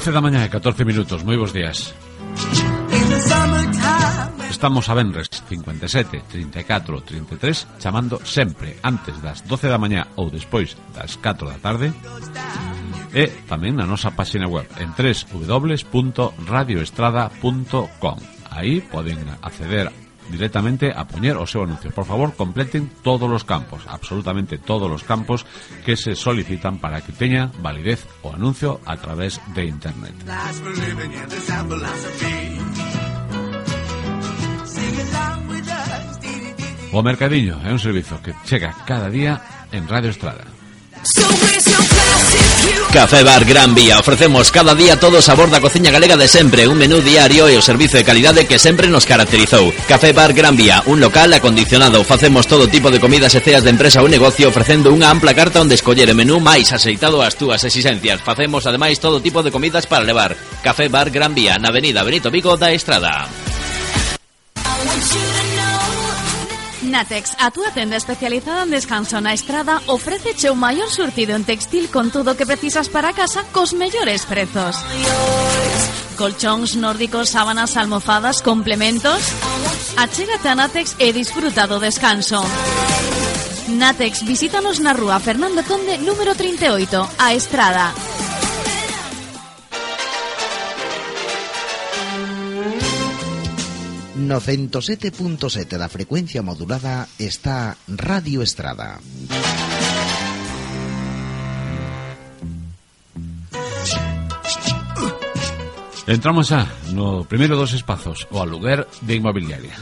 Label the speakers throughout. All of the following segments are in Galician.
Speaker 1: 12 da mañá e 14 minutos, moi bons días. Estamos a Benres 57, 34, 33 chamando sempre antes das 12 da mañá ou despois das 4 da tarde. E tamén na nosa página web en www.radioestrada.com Aí poden acceder directamente a poñer o seu anuncio. Por favor, completen todos os campos, absolutamente todos os campos que se solicitan para que teña validez o anuncio a través de Internet. O Mercadiño é un servizo que chega cada día en Radio Estrada.
Speaker 2: Café Bar Gran Vía. Ofrecemos cada día todo o sabor da cociña galega de sempre, un menú diario e o servizo de calidade que sempre nos caracterizou. Café Bar Gran Vía, un local acondicionado. Facemos todo tipo de comidas e ceas de empresa ou negocio ofrecendo unha ampla carta onde escoller o menú máis aceitado ás túas exigencias. Facemos ademais todo tipo de comidas para levar. Café Bar Gran Vía, na Avenida Benito Vigo da Estrada.
Speaker 3: Natex, a túa tenda especializada en descanso na estrada, ofrece o maior surtido en textil con todo o que precisas para casa cos mellores prezos. Colchóns nórdicos, sábanas, almofadas, complementos... Achégate a Natex e disfruta do descanso. Natex, visítanos na rúa Fernando Conde número 38, a Estrada.
Speaker 4: no 107.7 da frecuencia modulada está Radio Estrada.
Speaker 1: Entramos a no primeiro dos espazos, o aluguer de inmobiliaria.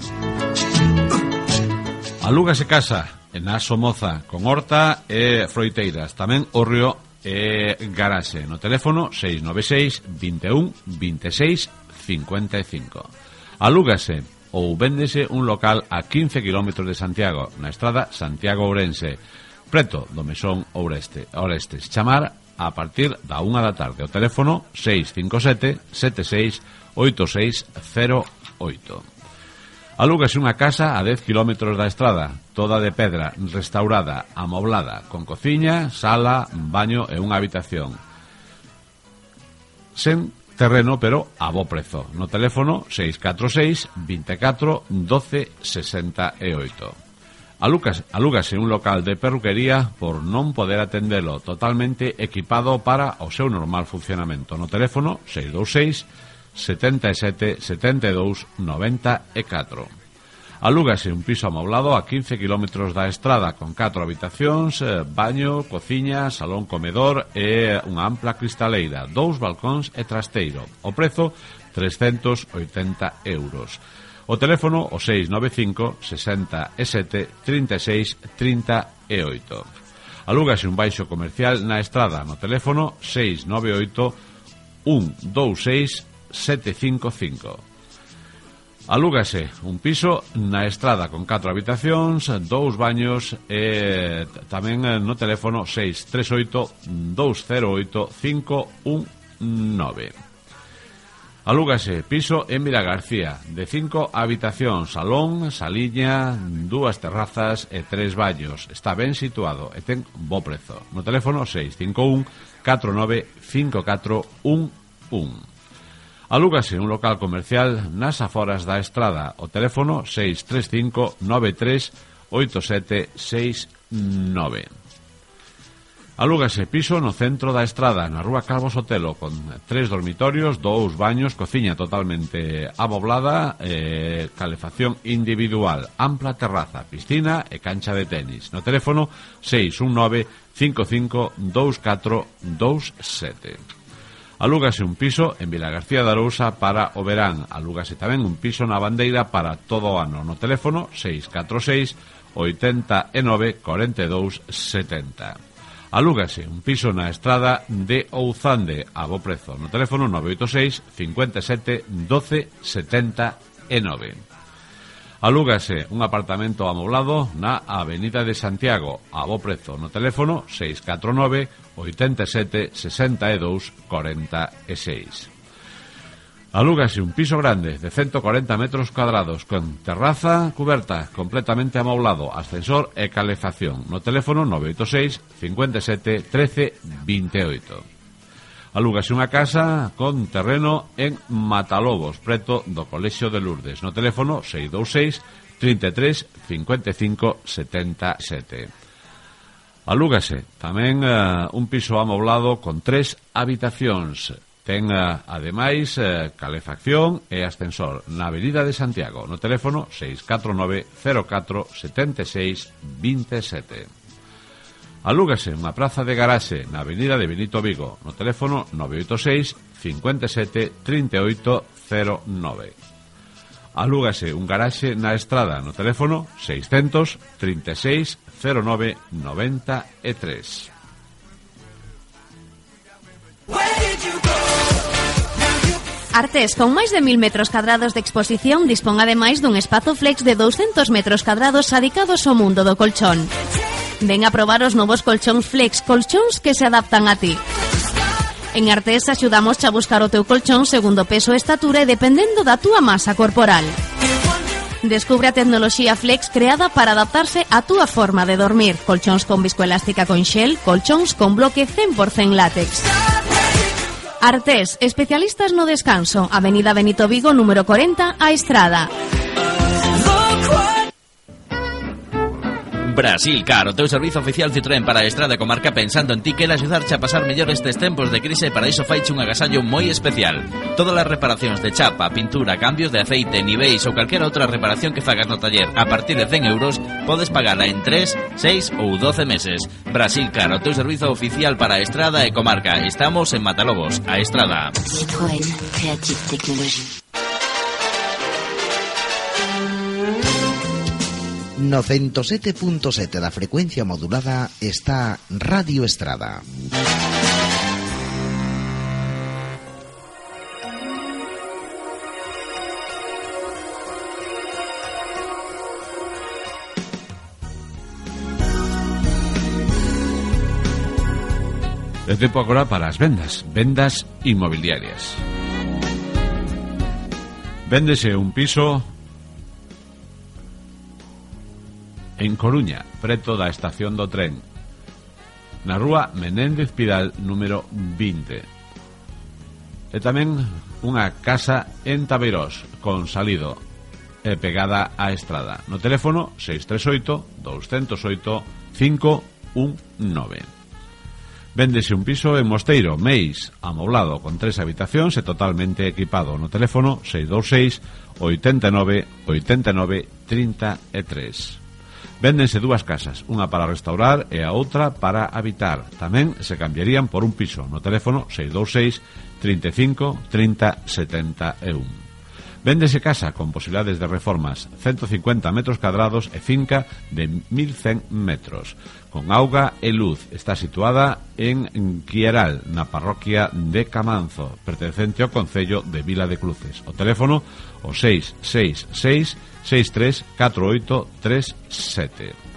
Speaker 1: Alúgase casa en Asomoza con horta e froiteiras, tamén o río e garaxe. No teléfono 696 21 26 55. Alúgase ou véndese un local a 15 km de Santiago, na estrada Santiago-Ourense, preto do mesón Oureste. Orestes, chamar a partir da 1 da tarde. O teléfono 657-768608. Alúgase unha casa a 10 km da estrada, toda de pedra, restaurada, amoblada, con cociña, sala, baño e unha habitación. Sen terreno, pero a bo prezo. No teléfono 646 24 12 68. Lucas, alugase un local de perruquería por non poder atendelo, totalmente equipado para o seu normal funcionamento. No teléfono 626 77 72 94. Alúgase un piso amoblado a 15 km da estrada con 4 habitacións, eh, baño, cociña, salón comedor e unha ampla cristaleira, dous balcóns e trasteiro. O prezo 380 euros. O teléfono o 695 67 36 38. Alúgase un baixo comercial na estrada no teléfono 698 126 755. Alúgase un piso na estrada con 4 habitacións, dous baños e tamén eh, no teléfono 638 208 519. Alúgase piso en Mira García, de 5 habitacións, salón, saliña, dúas terrazas e tres baños. Está ben situado e ten bo prezo. No teléfono 651 495411. Alúgase un local comercial nas aforas da Estrada. O teléfono 635 938769. Alúgase piso no centro da Estrada, na rúa Calvo Sotelo, con tres dormitorios, dous baños, cociña totalmente amoblada, eh, calefacción individual, ampla terraza, piscina e cancha de tenis. No teléfono 619 55 24 27. Alúgase un piso en Vila García de Arousa para o verán. Alúgase tamén un piso na bandeira para todo o ano. No teléfono 646 89 42 70. Alúgase un piso na estrada de Ouzande a bo prezo. No teléfono 986 57 12 79. Alúgase un apartamento amoblado na Avenida de Santiago, a bo prezo, no teléfono 649 87 62 46. Alúgase un piso grande de 140 metros cuadrados con terraza cuberta, completamente amoblado, ascensor e calefacción. No teléfono 986 57 13 28. Alúgase unha casa con terreno en Matalobos, preto do Colexio de Lourdes. No teléfono 626 33 55 77. Alúgase tamén uh, un piso amoblado con tres habitacións. Ten, uh, ademais, uh, calefacción e ascensor na Avenida de Santiago, no teléfono 649 04 76 27. Alúgase unha praza de garaxe na avenida de Benito Vigo no teléfono 986 57 3809. Alúgase un garaxe na estrada no teléfono 600 36 09 93.
Speaker 3: Artes, con máis de 1000 metros cadrados de exposición, dispón ademais dun espazo flex de 200 metros cadrados adicados ao mundo do colchón. Ven a probar os novos colchóns Flex, colchóns que se adaptan a ti. En Artes axudamos a buscar o teu colchón segundo peso e estatura e dependendo da túa masa corporal. Descubre a tecnoloxía Flex creada para adaptarse á túa forma de dormir. Colchóns con viscoelástica con shell, colchóns con bloque 100% látex. Artes, especialistas no descanso, Avenida Benito Vigo, número 40, a Estrada.
Speaker 2: Brasil Car, o teu oficial Citroën para a estrada comarca pensando en ti que axudarche a pasar mellor estes tempos de crise para iso faiche un agasallo moi especial. Todas as reparacións de chapa, pintura, cambios de aceite, niveis ou calquera outra reparación que fagas no taller a partir de 100 euros podes pagala en 3, 6 ou 12 meses. Brasil Car, o teu oficial para estrada e comarca. Estamos en Matalobos, a estrada.
Speaker 5: Citroën, Creative Technology.
Speaker 4: No 107.7 da frecuencia modulada está Radio Estrada.
Speaker 1: É tempo agora para as vendas, vendas inmobiliarias. Véndese un piso en Coruña, preto da estación do tren. Na rúa Menéndez Pidal, número 20. E tamén unha casa en Tabeirós, con salido e pegada á estrada. No teléfono 638-208-519. Véndese un piso en Mosteiro, Meis, amoblado, con tres habitacións e totalmente equipado. No teléfono 626 89 89 33. Véndense dúas casas, unha para restaurar e a outra para habitar. Tamén se cambiarían por un piso no teléfono 626 35 30 71. Véndese casa con posibilidades de reformas, 150 metros cadrados e finca de 1.100 metros, con auga e luz. Está situada en Quieral, na parroquia de Camanzo, pertencente ao Concello de Vila de Cruces. O teléfono o 666-634837.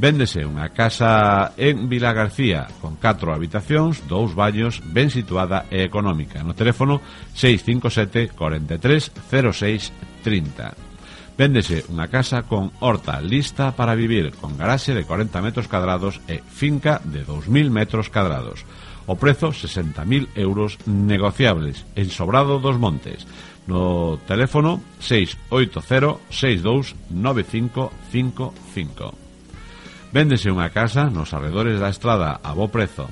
Speaker 1: Véndese unha casa en Vila García con 4 habitacións, dous baños, ben situada e económica. No teléfono 657 43 06 30. Véndese unha casa con horta lista para vivir, con garaxe de 40 metros cadrados e finca de 2.000 metros cadrados. O prezo 60.000 euros negociables, en Sobrado dos Montes no teléfono 680-629555. Véndese unha casa nos arredores da estrada a bo prezo.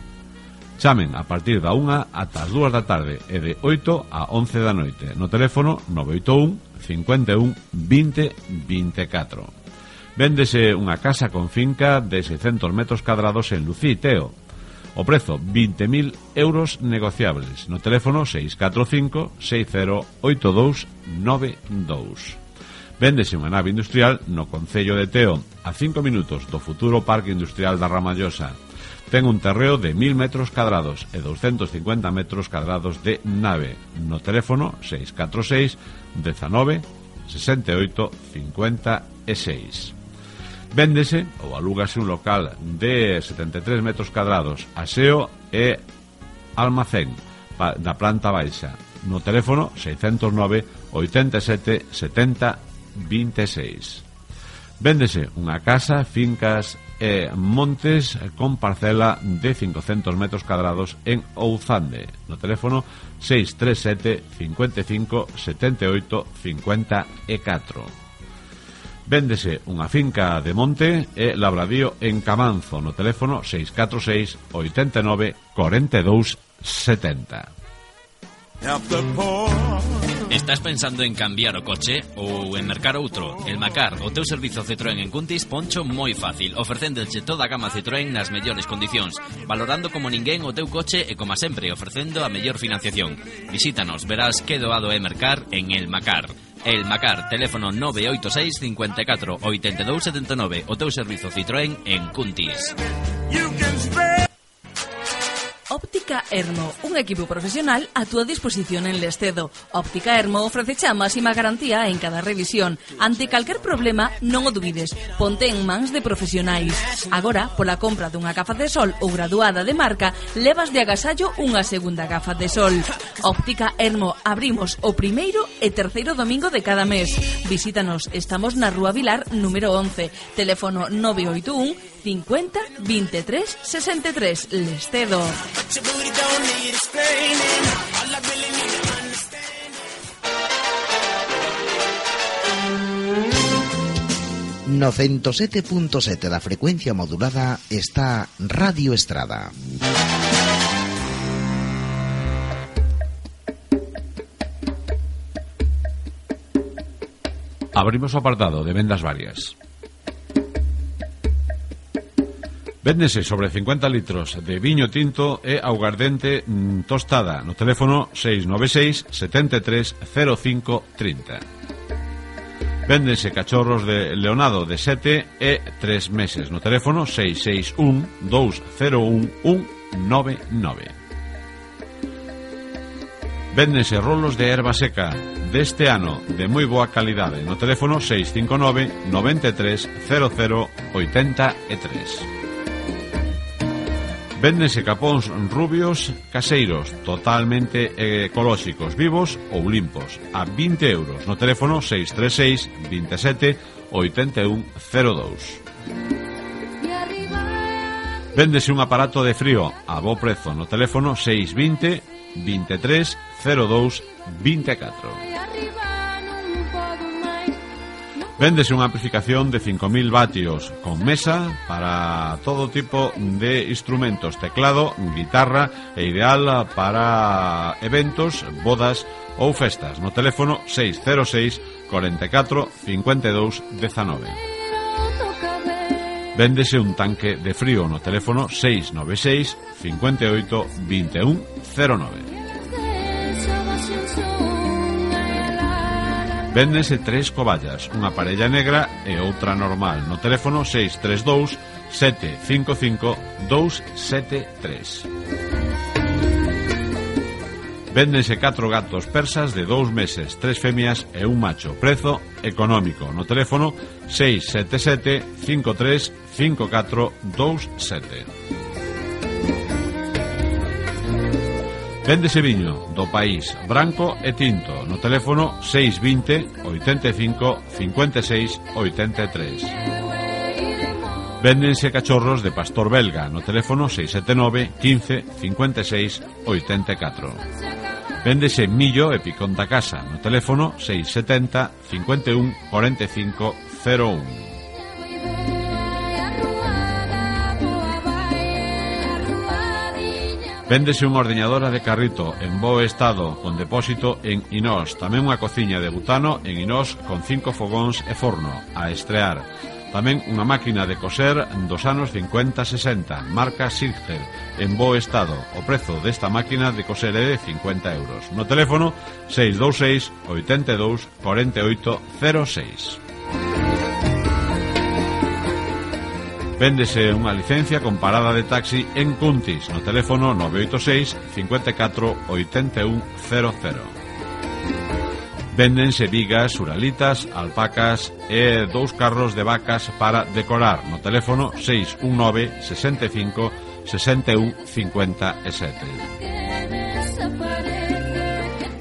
Speaker 1: Chamen a partir da 1 ata as 2 da tarde e de 8 a 11 da noite no teléfono 981 51 20 24. Véndese unha casa con finca de 600 metros cadrados en Luciteo, O prezo, 20.000 euros negociables. No teléfono 645-6082-92. Véndese unha nave industrial no Concello de Teo, a 5 minutos do futuro Parque Industrial da Ramallosa. Ten un terreo de 1.000 metros cadrados e 250 metros cadrados de nave. No teléfono 646 19 68 56. Véndese ou alúgase un local de 73 metros cadrados, aseo e almacén da planta baixa. No teléfono 609 87 70 26. Véndese unha casa, fincas e montes con parcela de 500 metros cadrados en Ouzande. No teléfono 637 55 78 54. Véndese unha finca de monte e labradío en Camanzo no teléfono 646 89 42 70.
Speaker 2: Estás pensando en cambiar o coche ou en mercar outro? El Macar, o teu servizo Citroën en Cuntis poncho moi fácil, ofrecendoche toda a gama Citroën nas mellores condicións, valorando como ninguén o teu coche e, como sempre, ofrecendo a mellor financiación. Visítanos, verás que doado é mercar en El Macar. El Macar, teléfono 986 54 82 79, o teu servizo Citroën en Cuntis.
Speaker 3: Óptica Hermo, un equipo profesional a túa disposición en Lestedo. Óptica Hermo ofrece a máxima garantía en cada revisión. Ante calquer problema, non o dubides. Ponte en mans de profesionais. Agora, pola compra dunha gafa de sol ou graduada de marca, levas de agasallo unha segunda gafa de sol. Óptica Hermo, abrimos o primeiro e terceiro domingo de cada mes. Visítanos, estamos na Rúa Vilar número 11, teléfono 981 50 23 63 Lestedo.
Speaker 4: ...907.7 la frecuencia modulada está Radio Estrada.
Speaker 1: Abrimos apartado de vendas varias. Véndese sobre 50 litros de viño tinto e augardente mm, tostada no teléfono 696 73 05 30. Véndense cachorros de leonado de 7 e 3 meses no teléfono 661 201 199. Véndense rolos de erva seca deste ano de moi boa calidade no teléfono 659 93 00 83. Véndense capóns rubios caseiros, totalmente ecolóxicos, vivos ou limpos, a 20 euros, no teléfono 636 27 8102. Véndese un aparato de frío a bo prezo no teléfono 620 23 02 24. Véndese unha amplificación de 5.000 vatios con mesa para todo tipo de instrumentos, teclado, guitarra e ideal para eventos, bodas ou festas. No teléfono 606 44 52 19. Véndese un tanque de frío no teléfono 696 58 21 09. Véndense tres coballas, unha parella negra e outra normal. No teléfono 632 755 273. Véndense catro gatos persas de dous meses, tres femias e un macho. Prezo económico. No teléfono 677 53 54 27. Véndese viño do país branco e tinto no teléfono 620 85 56 83. Véndense cachorros de pastor belga no teléfono 679 15 56 84. Véndese millo e picón da casa no teléfono 670 51 45 01. Véndese unha ordeñadora de carrito en bo estado con depósito en Inós, tamén unha cociña de butano en Inós con cinco fogóns e forno a estrear. Tamén unha máquina de coser dos anos 50-60, marca Silger, en bo estado. O prezo desta máquina de coser é de 50 euros. No teléfono 626 82 48 06. Véndese unha licencia con parada de taxi en Cuntis no teléfono 986 54 8100. Véndense vigas, uralitas, alpacas e dous carros de vacas para decorar no teléfono 619 65 61 57.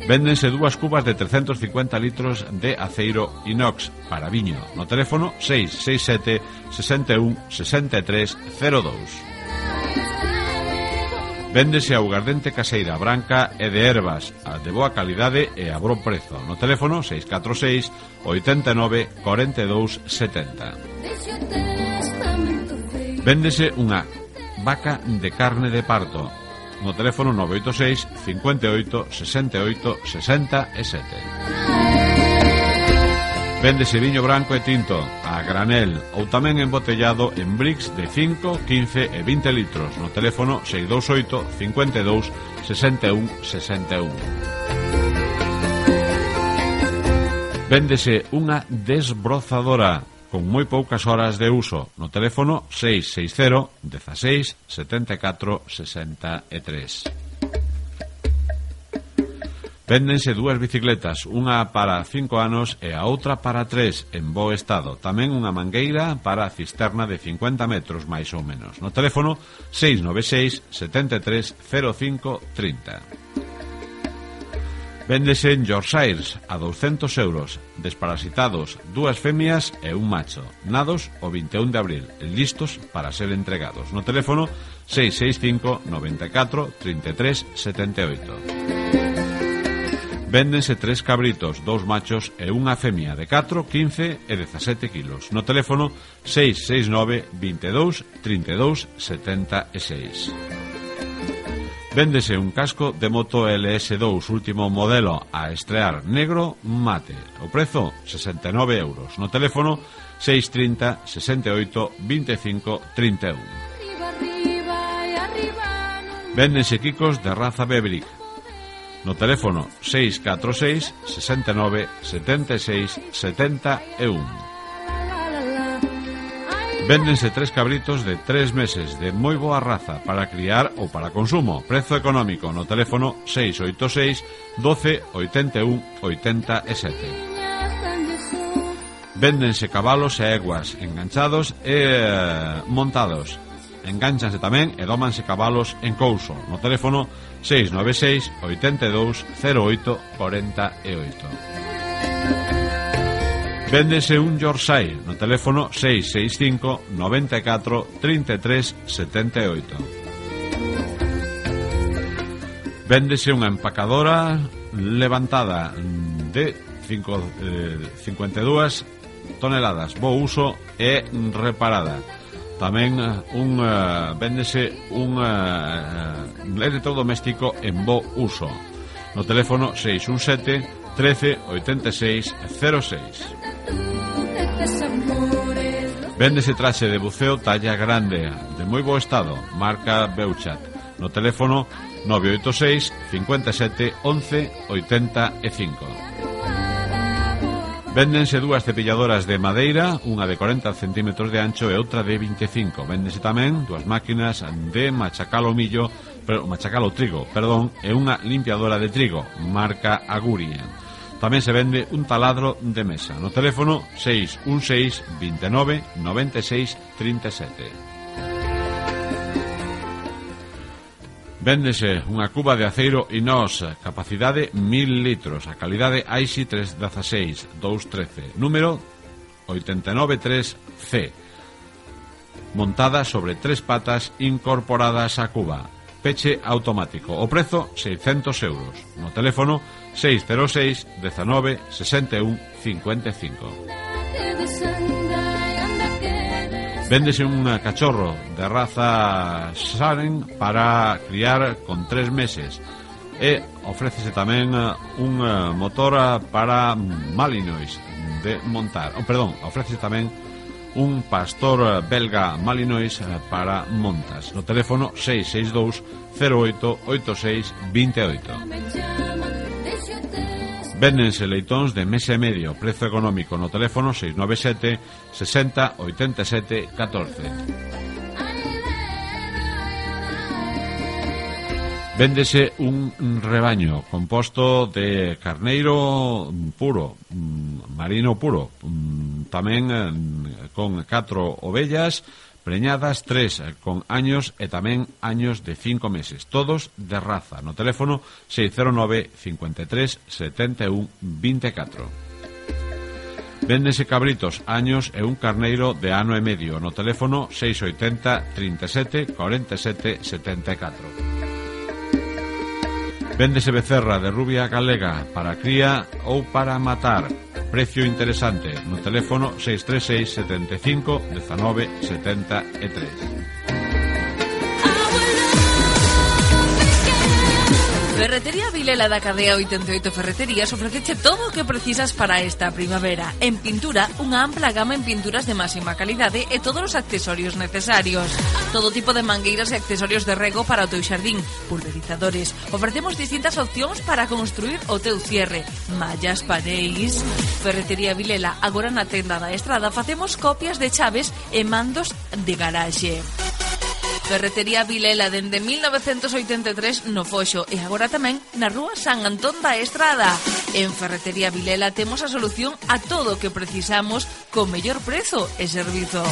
Speaker 1: Véndense dúas cubas de 350 litros de aceiro inox para viño no teléfono 667 61 63 02. Véndese augardente caseira branca e de ervas, a de boa calidade e a bro prezo. No teléfono 646 89 42 70. Véndese unha vaca de carne de parto, no teléfono 986 58 68 67. Véndese viño branco e tinto, a granel ou tamén embotellado en bricks de 5, 15 e 20 litros no teléfono 628 52 61 61. Véndese unha desbrozadora con moi poucas horas de uso no teléfono 660 16 74 63. Véndense dúas bicicletas, unha para cinco anos e a outra para tres, en bo estado. Tamén unha mangueira para cisterna de 50 metros, máis ou menos. No teléfono 696 73 05 30. Véndese en Yorkshires a 200 euros, desparasitados, dúas femias e un macho, nados o 21 de abril, listos para ser entregados. No teléfono 665 94 33 78. Véndense tres cabritos, dous machos e unha femia de 4, 15 e 17 kilos. No teléfono 669 22 32 76. Véndese un casco de moto LS2 último modelo a estrear negro mate. O prezo 69 euros. No teléfono 630 68 25 31. Véndense quicos de raza Bebrick. No teléfono 646 69 76 71. Véndense tres cabritos de tres meses de moi boa raza para criar ou para consumo. Prezo económico no teléfono 686 12 81 87. Véndense cabalos e eguas enganchados e eh, montados. Enganchanse tamén e dómanse cabalos en couso no teléfono 696 82 08 48. Véndese un Yorkshire no teléfono 665 94 33 78. Véndese unha empacadora levantada de 5, eh, 52 toneladas, bo uso e reparada. Tamén eh, un, uh, véndese un eh, uh, electrodoméstico en bo uso. No teléfono 617 13 86 06. Vende ese traxe de buceo talla grande, de moi bo estado, marca Beuchat. No teléfono 986 57 11 85. Véndense dúas cepilladoras de madeira, unha de 40 cm de ancho e outra de 25. Véndense tamén dúas máquinas de machacar o millo, pero machacar o trigo, perdón, e unha limpiadora de trigo, marca Agurian. Tamén se vende un taladro de mesa no teléfono 616 29 96 37. Véndese unha cuba de aceiro inox, capacidade 1000 litros, a calidade AISI 316 213, número 893C, montada sobre tres patas incorporadas á cuba peche automático. O prezo 600 euros. No teléfono 606 19 61 55. Véndese un cachorro de raza Saren para criar con tres meses e ofrécese tamén eh, un eh, motor para Malinois de montar. Oh, perdón, ofrécese tamén un pastor eh, belga malinois eh, para montas. No teléfono 662 08 86 28. Véndense leitóns de mes e medio, prezo económico no teléfono 697 60 87 14. Véndese un rebaño composto de carneiro puro, mm, marino puro, mm, tamén eh, con catro ovellas preñadas, tres eh, con años e tamén años de cinco meses, todos de raza. No teléfono 609 53 71 24. Véndese cabritos, años e un carneiro de ano e medio no teléfono 680 37 47 74. Véndese becerra de rubia galega para cría ou para matar. Precio interesante no teléfono 636 75 19 73.
Speaker 3: Ferretería Vilela da Cadea 88 Ferreterías ofreceche todo o que precisas para esta primavera. En pintura, unha ampla gama en pinturas de máxima calidade e todos os accesorios necesarios. Todo tipo de mangueiras e accesorios de rego para o teu xardín, pulverizadores. Ofrecemos distintas opcións para construir o teu cierre. Mallas, paneis... Ferretería Vilela, agora na tenda da Estrada, facemos copias de chaves e mandos de garaxe. Ferretería Vilela dende 1983 no Foxo e agora tamén na Rúa San Antón da Estrada. En Ferretería Vilela temos a solución a todo o que precisamos con mellor prezo e servizo.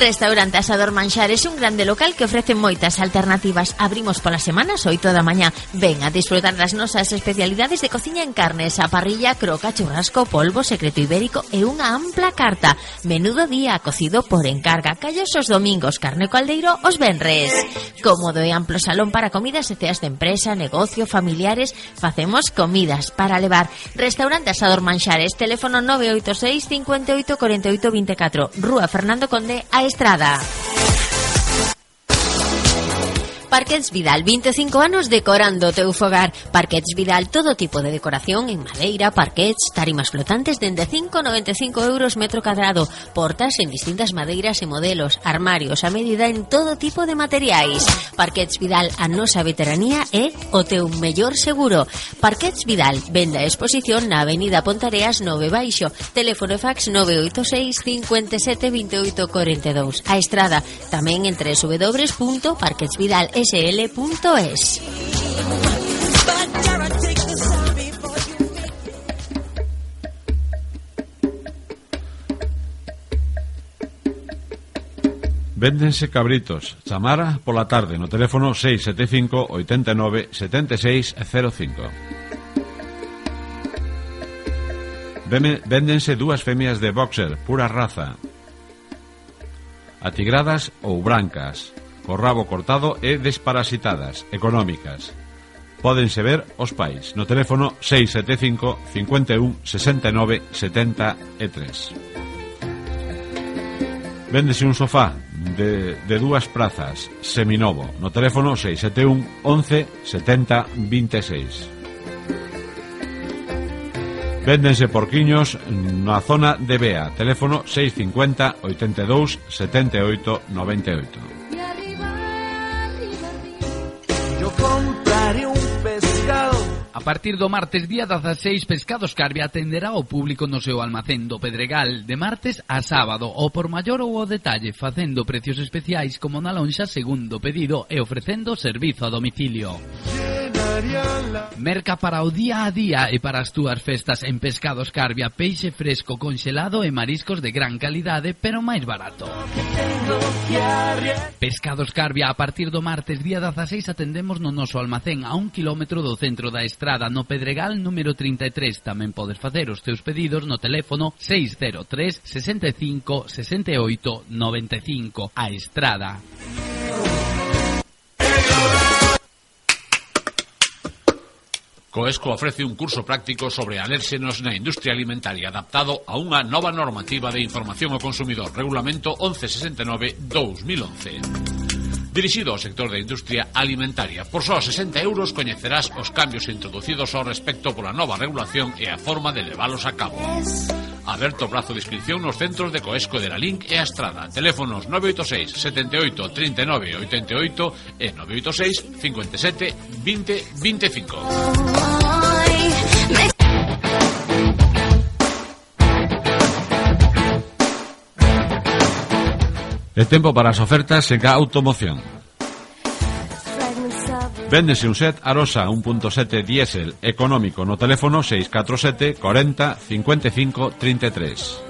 Speaker 3: Restaurante Asador Manxares, un grande local que ofrece moitas alternativas. Abrimos polas semanas oito da mañá. Ven a disfrutar das nosas especialidades de cociña en carnes, a parrilla, croca, churrasco, polvo, secreto ibérico e unha ampla carta. Menudo día, cocido por encarga. Callos os domingos, carne caldeiro os venres. Cómodo e amplo salón para comidas e ceas de empresa, negocio, familiares. Facemos comidas para levar. Restaurante Asador Manxares, teléfono 986 58 48 24, Rúa Fernando Conde, a Estrada. Parquets Vidal, 25 anos decorando o teu fogar. Parquets Vidal, todo tipo de decoración en madeira, parquets, tarimas flotantes dende 5,95 euros metro cadrado, portas en distintas madeiras e modelos, armarios a medida en todo tipo de materiais. Parquets Vidal, a nosa veteranía é o teu mellor seguro. Parquets Vidal, venda exposición na Avenida Pontareas 9 Baixo, teléfono e fax 986 57 28 42. A estrada, tamén en www.parquetsvidal.com sl.es.
Speaker 1: Véndense cabritos. Chamara pola tarde no teléfono 675 89 76 05. Véndense dúas femias de boxer, pura raza. Atigradas ou brancas co rabo cortado e desparasitadas, económicas. Pódense ver os pais no teléfono 675 51 69 73. Véndese un sofá de, de dúas prazas, seminovo, no teléfono 671 11 70 26. Véndense porquiños na zona de Bea, teléfono 650 82 78 98.
Speaker 6: A partir do martes día 16, Pescados Carve atenderá ao público no seu almacén do Pedregal de martes a sábado, ou por maior ou ao detalle, facendo precios especiais como na lonxa segundo pedido e ofrecendo servizo a domicilio. Yeah. Merca para o día a día e para as túas festas en Pescados Carbia, peixe fresco, conxelado e mariscos de gran calidade, pero máis barato. Pescados Carbia, a partir do martes día 16 atendemos no noso almacén a un kilómetro do centro da estrada, no Pedregal número 33. Tamén podes facer os teus pedidos no teléfono 603 65 68 95 a estrada.
Speaker 1: Coesco ofrece un curso práctico sobre alérxenos na industria alimentaria adaptado a unha nova normativa de información ao consumidor, Regulamento 1169-2011. Dirixido ao sector da industria alimentaria, por só 60 euros coñecerás os cambios introducidos ao respecto pola nova regulación e a forma de leválos a cabo. Aberto prazo de inscripción nos centros de Coesco de la Link e a Estrada. Teléfonos 986 78 39 88 e 986 57 20 25. É tempo para as ofertas en automoción. Véndese un set Arosa 1.7 diésel económico no teléfono 647 40 55 33.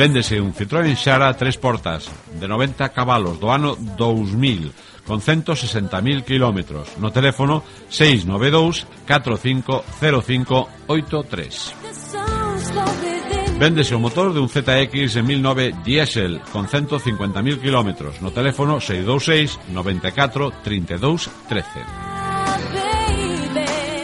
Speaker 1: Véndese un Citroën Xara tres portas de 90 cabalos do ano 2000 con 160.000 kilómetros no teléfono 692 450583. Véndese o motor de un ZX 1009 diésel con 150.000 km no teléfono 626 94 32 13.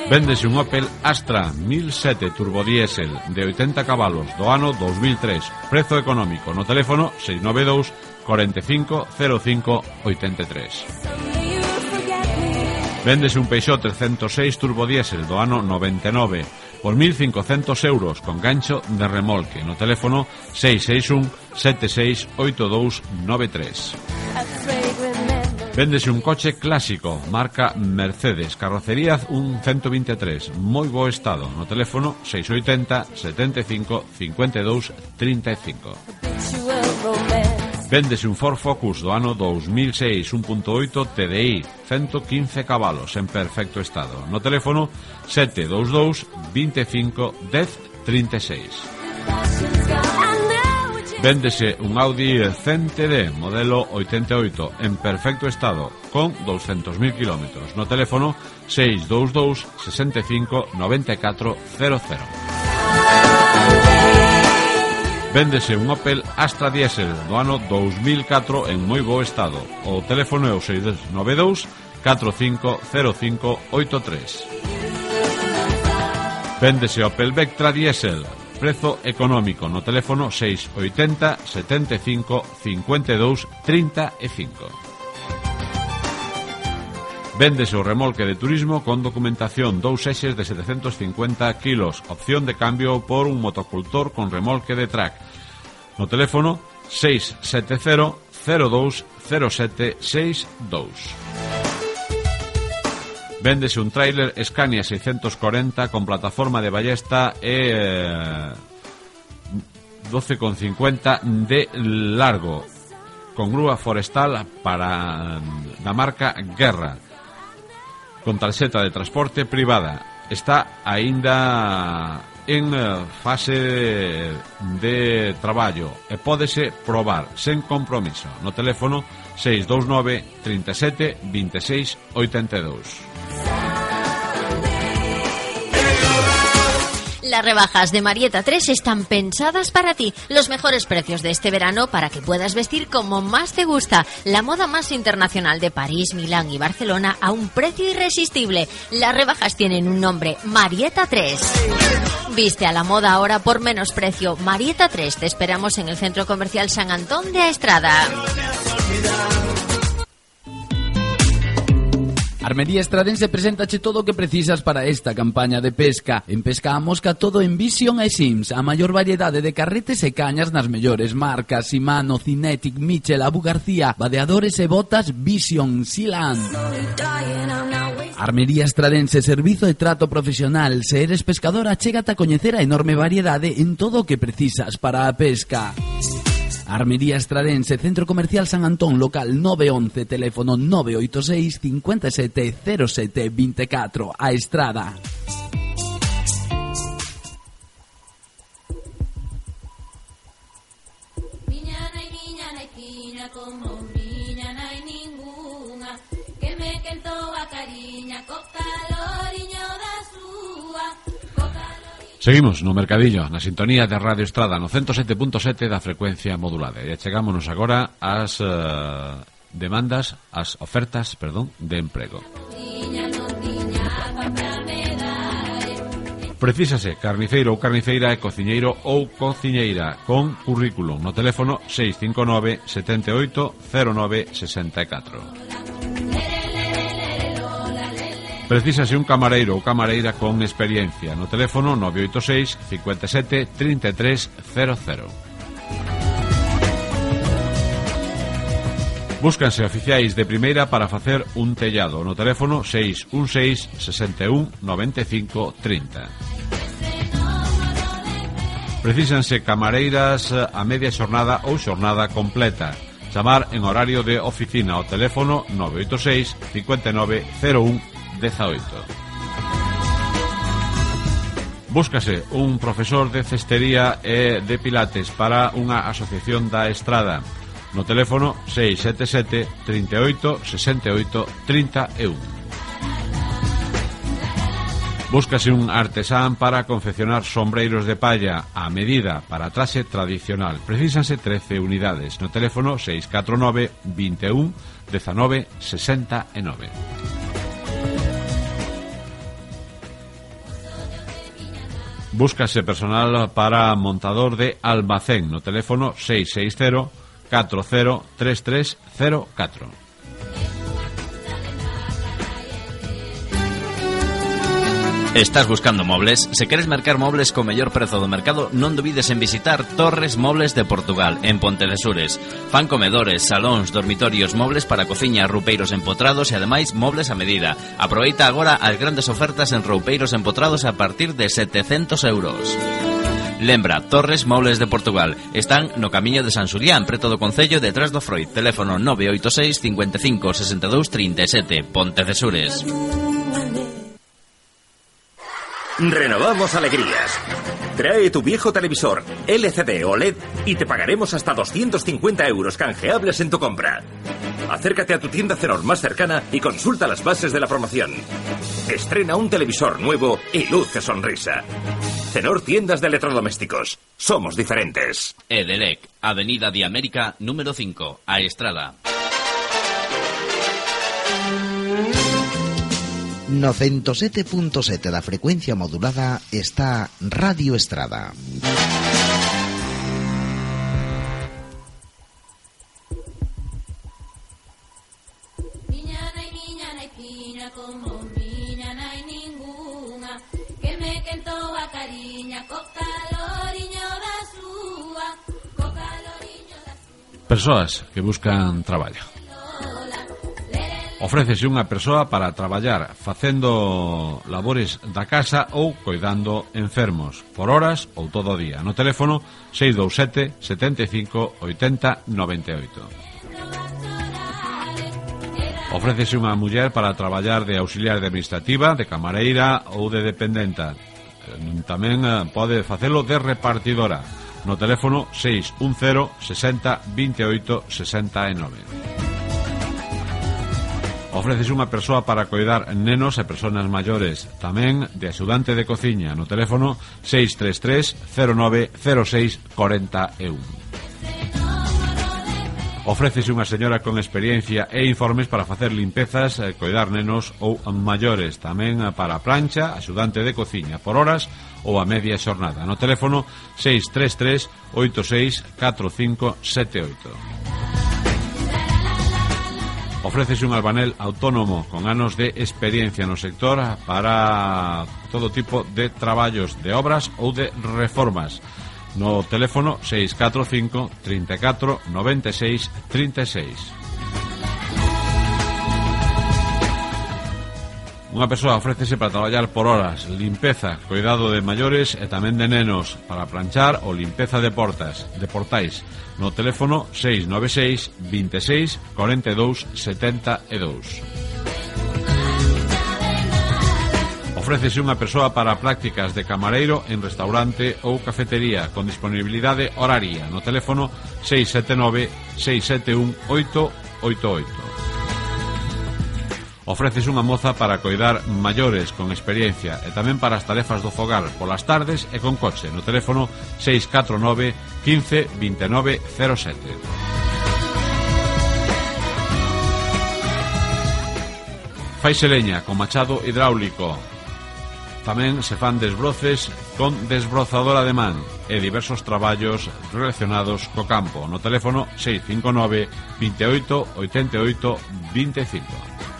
Speaker 1: Véndese un Opel Astra 1007 turbodiésel de 80 cabalos do ano 2003, prezo económico no teléfono 692 45 05 83. Véndese un Peugeot 306 turbodiésel do ano 99 por 1.500 euros con gancho de remolque no teléfono 661 768293. Véndese un coche clásico, marca Mercedes, carrocería un 123, moi bo estado, no teléfono 680 75 52 35. Véndese un Ford Focus do ano 2006 1.8 TDI 115 cabalos en perfecto estado. No teléfono 722 25 10 36 Véndese un Audi CNTD modelo 88 en perfecto estado con 200.000 kilómetros. No teléfono 622 65 94 00 Véndese un Opel Astra Diesel do ano 2004 en moi bo estado. O teléfono é o 692 450583. Véndese Opel Vectra Diesel, prezo económico no teléfono 680 75 52 35. Véndese o remolque de turismo con documentación dous eixes de 750 kilos, opción de cambio por un motocultor con remolque de track. No teléfono 670 02 0762. Véndese un tráiler Scania 640 con plataforma de ballesta eh, e 12,50 de largo con grúa forestal para da marca Guerra con tarxeta de transporte privada. Está aínda en eh, fase de traballo e pódese probar sen compromiso no teléfono 629 37 26 82.
Speaker 7: Las rebajas de Marieta 3 están pensadas para ti. Los mejores precios de este verano para que puedas vestir como más te gusta. La moda más internacional de París, Milán y Barcelona a un precio irresistible. Las rebajas tienen un nombre, Marieta 3. Viste a la moda ahora por menos precio. Marieta 3, te esperamos en el Centro Comercial San Antón de Aestrada.
Speaker 6: Armería Estradense preséntache todo o que precisas para esta campaña de pesca. En Pesca a Mosca todo en Vision e Sims, a maior variedade de carretes e cañas nas mellores marcas, Shimano, Cinetic, Michel, Abu García, vadeadores e Botas, Vision, Silan. Armería Estradense, servizo e trato profesional. Se eres pescadora, chégate a coñecer a enorme variedade en todo o que precisas para a pesca. Armería Estradense, Centro Comercial San Antón, local 911, teléfono 986 57 07 24, a Estrada.
Speaker 8: Como
Speaker 1: Seguimos no Mercadillo, na sintonía de Radio Estrada no 107.7 da frecuencia modulada. E chegámonos agora ás uh, demandas, ás ofertas, perdón, de emprego. Precísase carniceiro ou carniceira e cociñeiro ou cociñeira con currículum no teléfono 659 78 09 64. Precisase un camareiro ou camareira con experiencia. No teléfono 986 57 33 00. Búscanse oficiais de primeira para facer un tellado no teléfono 616 61 95 30. Precísanse camareiras eh, a media xornada ou xornada completa. Chamar en horario de oficina ao teléfono 986 59 01 18. Búscase un profesor de cestería e de pilates para unha asociación da Estrada. No teléfono 677 38 68 31. Búscase un artesán para confeccionar sombreiros de palla a medida para traxe tradicional. Precísanse 13 unidades no teléfono 649 21 19 69. Búscase personal para montador de almacén no teléfono 660 403304.
Speaker 2: Estás buscando mobles? Se queres mercar mobles co mellor prezo do mercado, non dubides en visitar Torres Mobles de Portugal, en Pontedesures. Fan comedores, salóns, dormitorios, mobles para cociña, roupeiros empotrados e ademais mobles a medida. Aproveita agora as grandes ofertas en roupeiros empotrados a partir de 700 euros. Lembra, Torres Mobles de Portugal. Están no camiño de San Xulián, preto do Concello, detrás do Freud. Teléfono 986 55 62 37, Pontecesures.
Speaker 9: Renovamos alegrías. Trae tu viejo televisor LCD OLED y te pagaremos hasta 250 euros canjeables en tu compra. Acércate a tu tienda Cenor más cercana y consulta las bases de la promoción. Estrena un televisor nuevo y luce sonrisa. Cenor Tiendas de Electrodomésticos. Somos diferentes.
Speaker 2: Edelec, Avenida de América, número 5, a Estrada.
Speaker 4: 907.7 la frecuencia modulada está Radio Estrada.
Speaker 1: Persoas que buscan traballo. Ofrécese unha persoa para traballar facendo labores da casa ou coidando enfermos, por horas ou todo o día. No teléfono 627 75 80 98. Ofrécese unha muller para traballar de auxiliar de administrativa, de camareira ou de dependenta. Tamén eh, pode facelo de repartidora. No teléfono 610 60 28 69. Ofreces unha persoa para coidar nenos e persoas maiores, tamén de axudante de cociña no teléfono 633 0906 41. Ofrécese unha señora con experiencia e informes para facer limpezas, eh, coidar nenos ou maiores, tamén eh, para plancha, axudante de cociña por horas ou a media xornada. No teléfono 633 86 4578. Ofrécese un albanel autónomo con anos de experiencia no sector para todo tipo de traballos de obras ou de reformas. No teléfono 645 34 96 36. Unha persoa ofrécese para traballar por horas, limpeza, cuidado de maiores e tamén de nenos, para planchar ou limpeza de portas, de portais, no teléfono 696 26 42 72. Ofrécese unha persoa para prácticas de camareiro en restaurante ou cafetería con disponibilidade horaria no teléfono 679 671 888. Ofreces unha moza para coidar maiores con experiencia e tamén para as tarefas do fogar polas tardes e con coche no teléfono 649 15 29 07. Faise leña con machado hidráulico. Tamén se fan desbroces con desbrozadora de man e diversos traballos relacionados co campo no teléfono 659 28 88 25.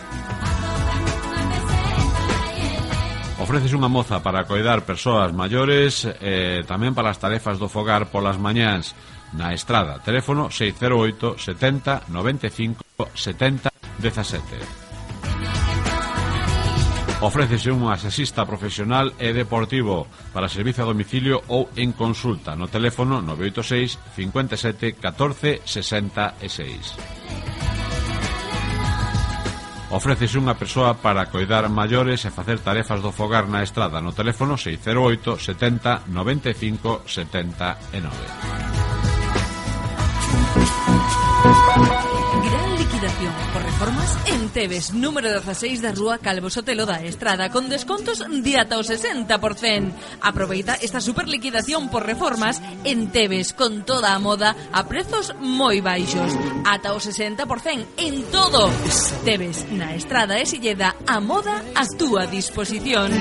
Speaker 1: Ofreces unha moza para coidar persoas maiores e tamén para as tarefas do fogar polas mañáns na estrada. Teléfono 608 70 95 70 17. Ofrécese un asesista profesional e deportivo para servizo a domicilio ou en consulta no teléfono 986 57 14 66. Ofrécese unha persoa para coidar maiores e facer tarefas do fogar na estrada no teléfono 608 70 95 79.
Speaker 3: Gran liquidación plataformas en Tebes, número 16 da Rúa Calvo Sotelo da Estrada, con descontos de ata o 60%. Aproveita esta super liquidación por reformas en Tebes, con toda a moda, a prezos moi baixos. Ata o 60% en todo. Tebes, na Estrada e Silleda, a moda a túa disposición.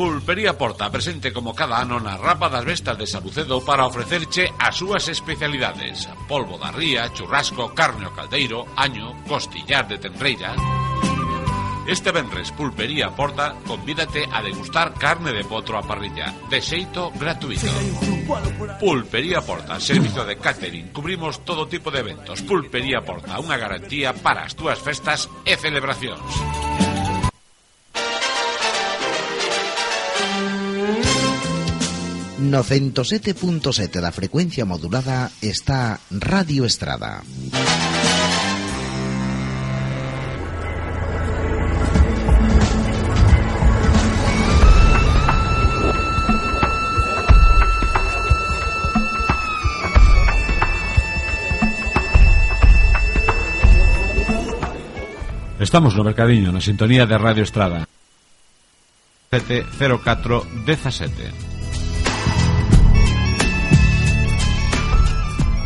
Speaker 1: Pulpería Porta presente como cada ano na Rapa das Vestas de Sabucedo para ofrecerche as súas especialidades. Polvo da ría, churrasco, carne o caldeiro, año, costillar de tenreira. Este venres Pulpería Porta convídate a degustar carne de potro a parrilla de xeito gratuito. Pulpería Porta, servicio de catering. Cubrimos todo tipo de eventos. Pulpería Porta, unha garantía para as túas festas e celebracións.
Speaker 4: No 107.7 da frecuencia modulada está Radio Estrada.
Speaker 1: Estamos no Mercadiño, na sintonía de Radio Estrada 704 17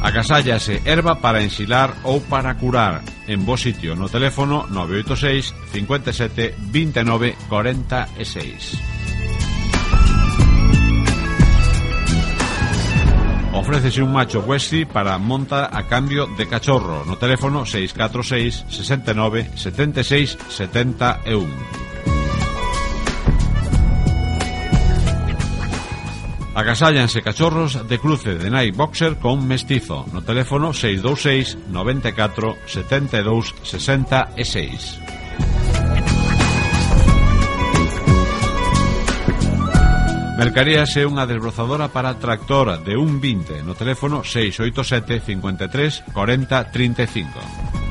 Speaker 1: Agasállase erva para enxilar ou para curar. En bo sitio no teléfono 986 57 29 46. Ofrécese un macho Wesley para monta a cambio de cachorro no teléfono 646 69 76 71. Agasállanse cachorros de cruce de nai boxer con mestizo no teléfono 626 94 72 66. Mercarías é unha desbrozadora para tractor de un 20 no teléfono 687 53 40 35.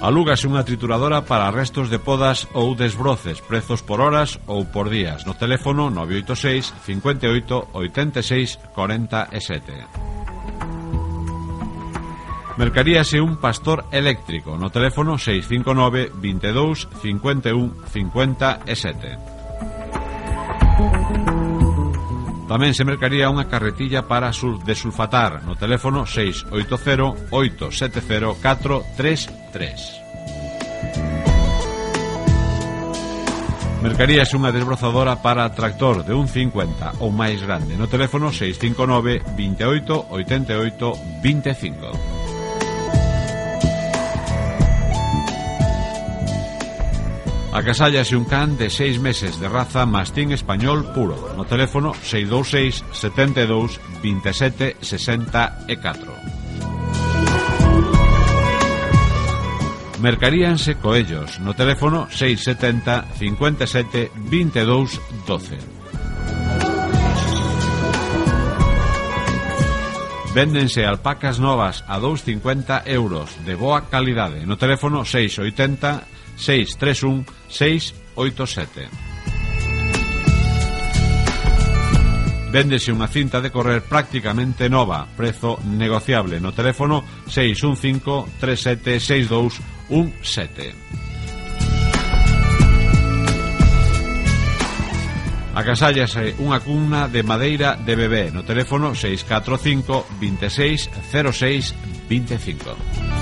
Speaker 1: Alúgase unha trituradora para restos de podas ou desbroces, prezos por horas ou por días. No teléfono 986 58 86 47. Mercaríase un pastor eléctrico no teléfono 659 22 51 57. Tamén se mercaría unha carretilla para desulfatar no teléfono 680 870 435 3. Mercarías unha desbrozadora para tractor de un 50 ou máis grande no teléfono 659 28 88 25. Acasállase un can de 6 meses de raza mastín español puro no teléfono 626 72 27 64. Mercaríanse coellos no teléfono 670 57 22 12. Véndense alpacas novas a 2,50 euros de boa calidade no teléfono 680 631 687. Véndese unha cinta de correr prácticamente nova, prezo negociable no teléfono 615 3762 un 7. Agasállase unha cuna de madeira de bebé no teléfono 645 26 06 25.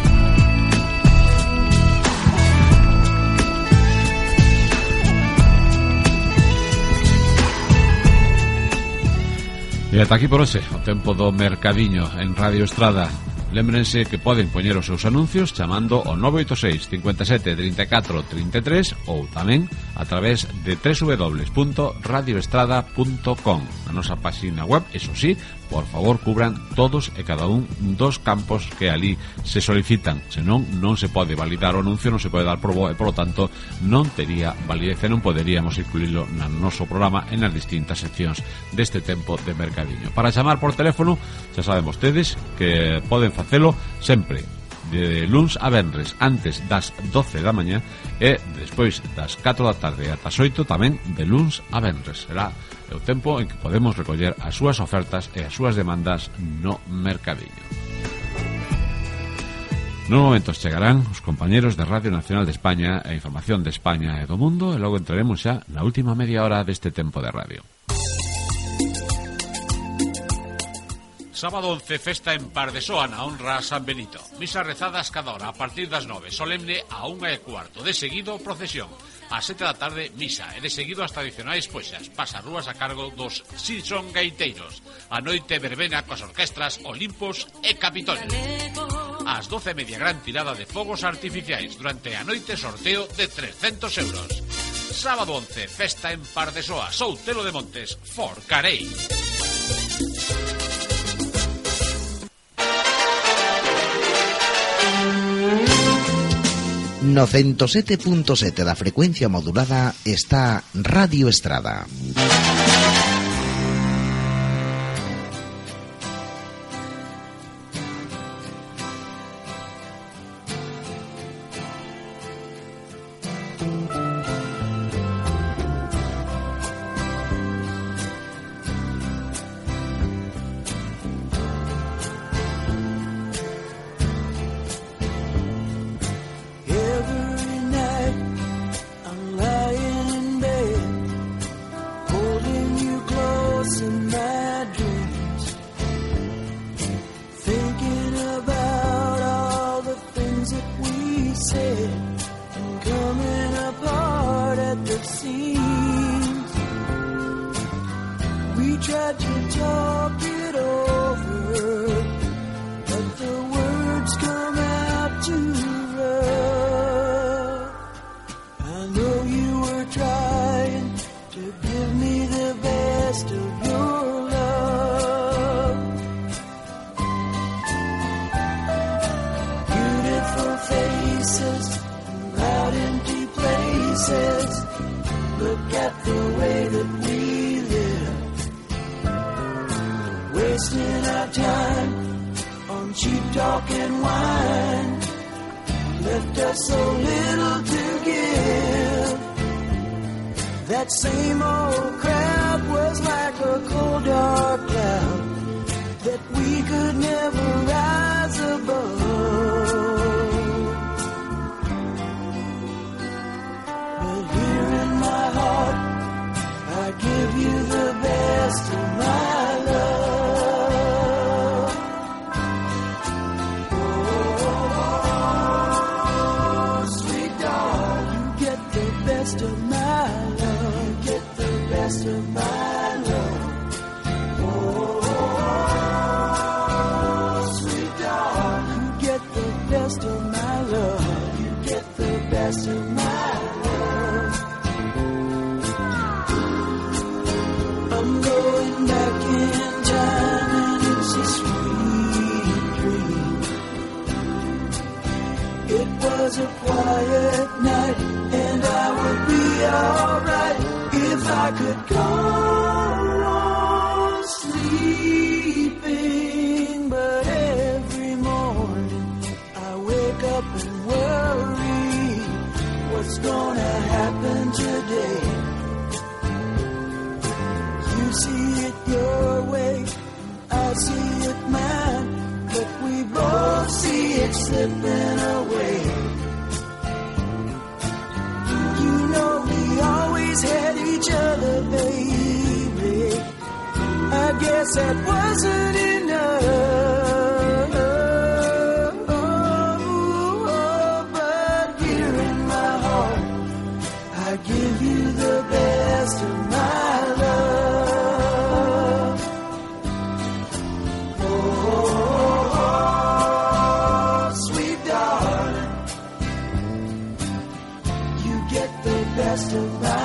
Speaker 1: E ata aquí por hoxe, o tempo do mercadiño en Radio Estrada. Lémbrense que poden poñer os seus anuncios chamando ao 986 57 34 33 ou tamén a través de www.radioestrada.com A nosa página web, eso sí, Por favor, cubran todos e cada un dos campos que ali se solicitan, senón non se pode validar o anuncio, non se pode dar probo e, polo tanto, non tería validez e non poderíamos incluirlo no noso programa en as distintas seccións deste tempo de mercadiño. Para chamar por teléfono, xa saben vostedes que poden facelo sempre de luns a venres antes das 12 da mañá e despois das 4 da tarde ata as 8 tamén de luns a venres. Será É o tempo en que podemos recoller as súas ofertas e as súas demandas no mercadiño. Nos momentos chegarán os compañeros de Radio Nacional de España e Información de España e do Mundo e logo entraremos xa na última media hora deste tempo de radio. Sábado 11, festa en Pardesoa na honra a San Benito. Misa rezadas cada hora a partir das 9, solemne a 1 e cuarto. De seguido, procesión. A sete da tarde, misa, e de seguido as tradicionais poxas, pasarrúas a cargo dos Simpson Gaiteiros. A noite verbena coas orquestras Olimpos e Capitolio. Ás doce e media gran tirada de fogos artificiais durante a noite sorteo de 300 euros. Sábado 11, festa en Pardesoa, Soutelo de Montes, Forcarei.
Speaker 4: No 107.7 da frecuencia modulada está Radio Estrada.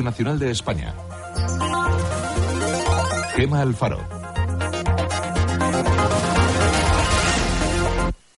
Speaker 10: Radio Nacional de España. Gema Alfaro.